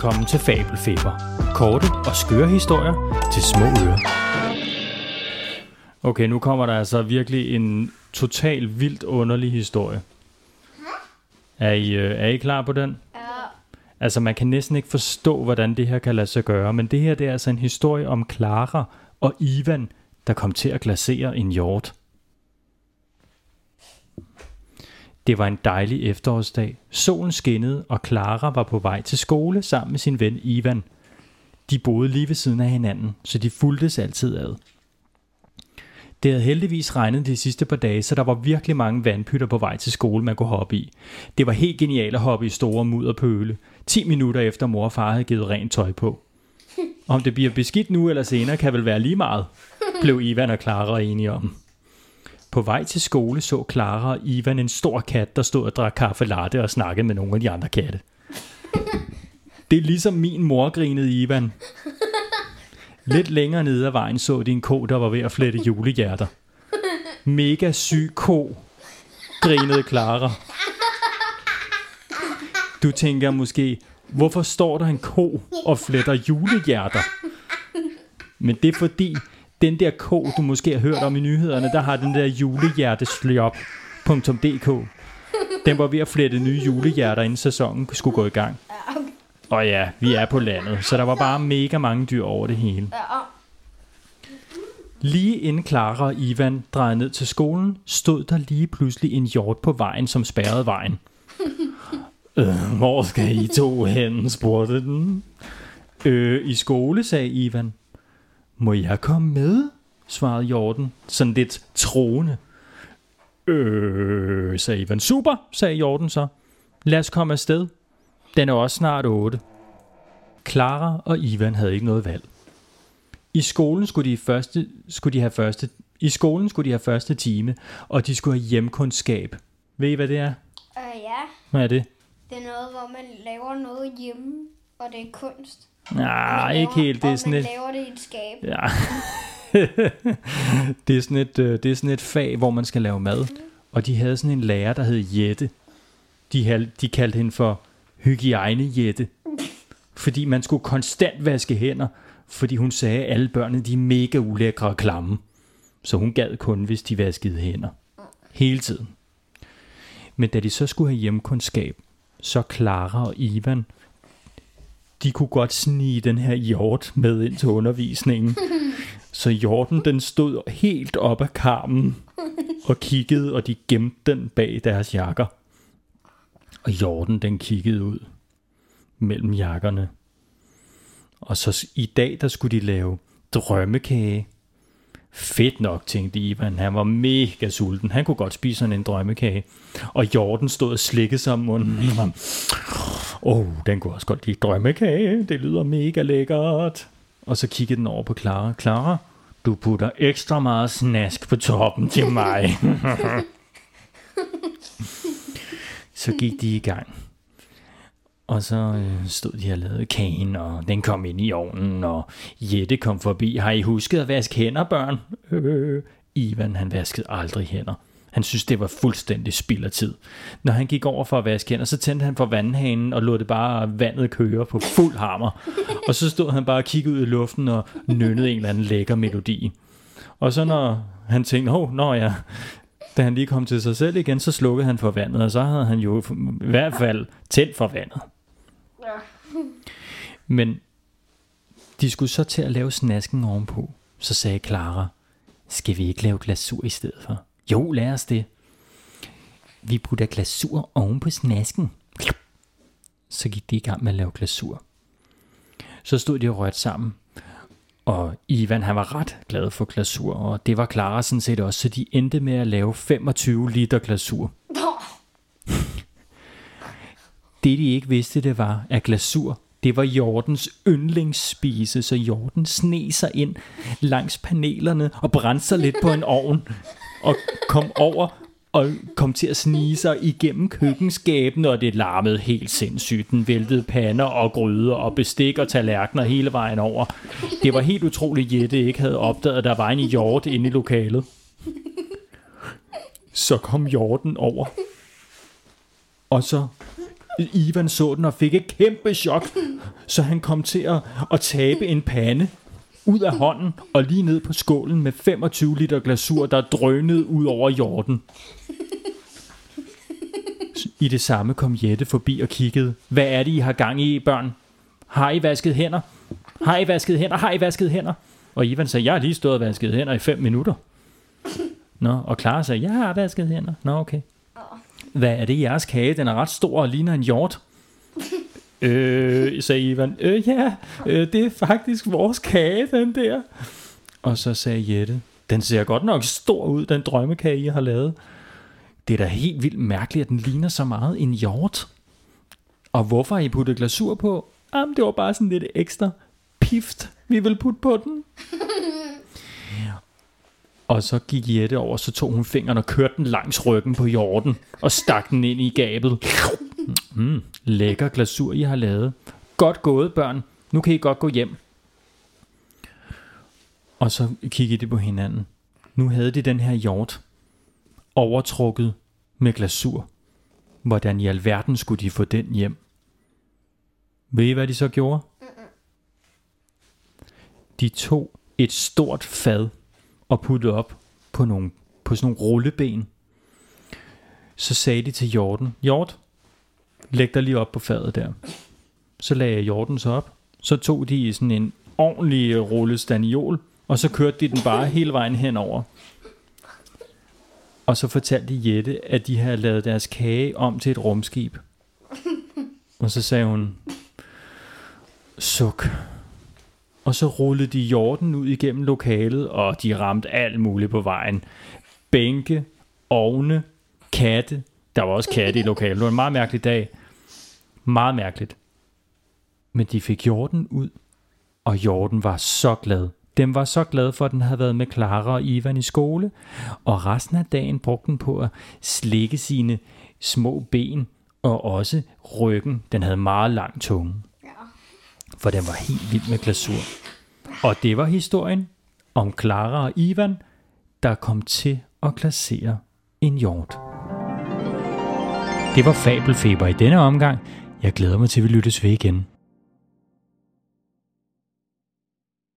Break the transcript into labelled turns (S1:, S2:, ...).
S1: Velkommen til Fabelfeber. Korte og skøre historier til små ører. Okay, nu kommer der altså virkelig en total vildt underlig historie. Er I, øh, er I klar på den?
S2: Ja.
S1: Altså, man kan næsten ikke forstå, hvordan det her kan lade sig gøre, men det her det er altså en historie om Clara og Ivan, der kom til at glasere en hjort. Det var en dejlig efterårsdag. Solen skinnede, og Clara var på vej til skole sammen med sin ven Ivan. De boede lige ved siden af hinanden, så de fuldtes altid ad. Det havde heldigvis regnet de sidste par dage, så der var virkelig mange vandpytter på vej til skole, man kunne hoppe i. Det var helt genialt at hoppe i store mudderpøle. 10 minutter efter mor og far havde givet rent tøj på. Om det bliver beskidt nu eller senere, kan vel være lige meget, blev Ivan og Clara enige om. På vej til skole så Clara og Ivan en stor kat, der stod og drak kaffe latte og snakkede med nogle af de andre katte. Det er ligesom min mor, grinede Ivan. Lidt længere nede ad vejen så de en ko, der var ved at flette julehjerter. Mega syg ko, grinede Clara. Du tænker måske, hvorfor står der en ko og fletter julehjerter? Men det er fordi, den der ko, du måske har hørt om i nyhederne, der har den der julehjerteslop.dk. Den var ved at flette nye julehjerter, inden sæsonen skulle gå i gang. Og ja, vi er på landet, så der var bare mega mange dyr over det hele. Lige inden Clara og Ivan drejede ned til skolen, stod der lige pludselig en hjort på vejen, som spærrede vejen. øh, hvor skal I to hen, spurgte den. Øh, i skole, sagde Ivan. Må jeg komme med? svarede hjorten, sådan lidt troende. Øh, sagde Ivan. Super, sagde hjorten så. Lad os komme afsted. Den er også snart 8. Clara og Ivan havde ikke noget valg. I skolen skulle de, første, skulle de have første i skolen skulle de have første time, og de skulle have hjemkundskab. Ved I, hvad det er?
S2: Øh, ja.
S1: Hvad er det?
S2: Det er noget, hvor man laver noget hjemme, og det er kunst.
S1: Nej, ikke helt. Det er sådan et...
S2: laver det i et skab.
S1: Ja. det, er sådan et, det er sådan et fag, hvor man skal lave mad. Og de havde sådan en lærer, der hed Jette. De, hal- de kaldte hende for hygiejne Jette. Fordi man skulle konstant vaske hænder, fordi hun sagde, at alle børnene de er mega ulækre og klamme. Så hun gad kun, hvis de vaskede hænder. Hele tiden. Men da de så skulle have hjemkundskab, så Clara og Ivan, de kunne godt snige den her hjort med ind til undervisningen. Så hjorten den stod helt op af karmen og kiggede, og de gemte den bag deres jakker. Og hjorten den kiggede ud mellem jakkerne. Og så i dag, der skulle de lave drømmekage. Fedt nok, tænkte Ivan. Han var mega sulten. Han kunne godt spise sådan en drømmekage. Og hjorten stod og slikkede sig om munden. Åh, oh, den kunne også godt lide drømmekage. Det lyder mega lækkert. Og så kiggede den over på Clara. Clara, du putter ekstra meget snask på toppen til mig. så gik de i gang. Og så øh, stod de og lavede kagen, og den kom ind i ovnen, og Jette kom forbi. Har I husket at vaske hænder, børn? Øh, Ivan, han vaskede aldrig hænder. Han synes, det var fuldstændig spild af tid. Når han gik over for at vaske hænder, så tændte han for vandhanen og lod det bare vandet køre på fuld hammer. Og så stod han bare og kiggede ud i luften og nynnede en eller anden lækker melodi. Og så når han tænkte, hov, når jeg, da han lige kom til sig selv igen, så slukkede han for vandet, og så havde han jo i hvert fald tændt for vandet. Men de skulle så til at lave snasken ovenpå. Så sagde Clara, skal vi ikke lave glasur i stedet for? Jo, lad os det. Vi putter glasur oven på snasken. Så gik de i gang med at lave glasur. Så stod de og rørte sammen. Og Ivan han var ret glad for glasur, og det var Clara sådan set også, så de endte med at lave 25 liter glasur. Det de ikke vidste, det var, at glasur, det var Jordens yndlingsspise, så Jorden sne sig ind langs panelerne og brændte sig lidt på en ovn og kom over og kom til at snige sig igennem køkkenskabene, og det larmede helt sindssygt. Den væltede pander og gryder og bestik og tallerkener hele vejen over. Det var helt utroligt, Jette ikke havde opdaget, at der var en hjort inde i lokalet. Så kom hjorten over. Og så Ivan så den og fik et kæmpe chok, så han kom til at, at tabe en pande ud af hånden og lige ned på skålen med 25 liter glasur, der drønede ud over jorden. I det samme kom Jette forbi og kiggede. Hvad er det, I har gang i, børn? Har I vasket hænder? Har I vasket hænder? Har I vasket hænder? Og Ivan sagde, jeg har lige stået og vasket hænder i 5 minutter. Nå, og Clara sagde, jeg har vasket hænder. Nå, okay. Hvad er det, jeres kage? Den er ret stor og ligner en hjort. øh, sagde Ivan. Øh, ja, øh, det er faktisk vores kage, den der. Og så sagde Jette, den ser godt nok stor ud, den drømmekage, I har lavet. Det er da helt vildt mærkeligt, at den ligner så meget en hjort. Og hvorfor har I puttet glasur på? Jamen, det var bare sådan lidt ekstra pift, vi vil putte på den. Og så gik Jette over, så tog hun fingeren og kørte den langs ryggen på jorden og stak den ind i gabet. Mm, lækker glasur, I har lavet. Godt gået, børn. Nu kan I godt gå hjem. Og så kiggede de på hinanden. Nu havde de den her hjort overtrukket med glasur. Hvordan i alverden skulle de få den hjem? Ved I, hvad de så gjorde? De tog et stort fad og puttet op på, nogle, på sådan nogle rulleben. Så sagde de til Jorden, Jord, læg dig lige op på fadet der. Så lagde Jorden så op. Så tog de sådan en ordentlig rullestaniol, og så kørte de den bare hele vejen henover. Og så fortalte Jette, at de havde lavet deres kage om til et rumskib. Og så sagde hun, suk. Og så rullede de jorden ud igennem lokalet, og de ramte alt muligt på vejen. Bænke, ovne, katte. Der var også katte i lokalet. Det var en meget mærkelig dag. Meget mærkeligt. Men de fik jorden ud, og jorden var så glad. Den var så glad for, at den havde været med Clara og Ivan i skole, og resten af dagen brugte den på at slikke sine små ben og også ryggen. Den havde meget lang tunge, for den var helt vild med glasur. Og det var historien om Clara og Ivan, der kom til at glasere en hjort. Det var Fabelfeber i denne omgang. Jeg glæder mig til, at vi lyttes ved igen.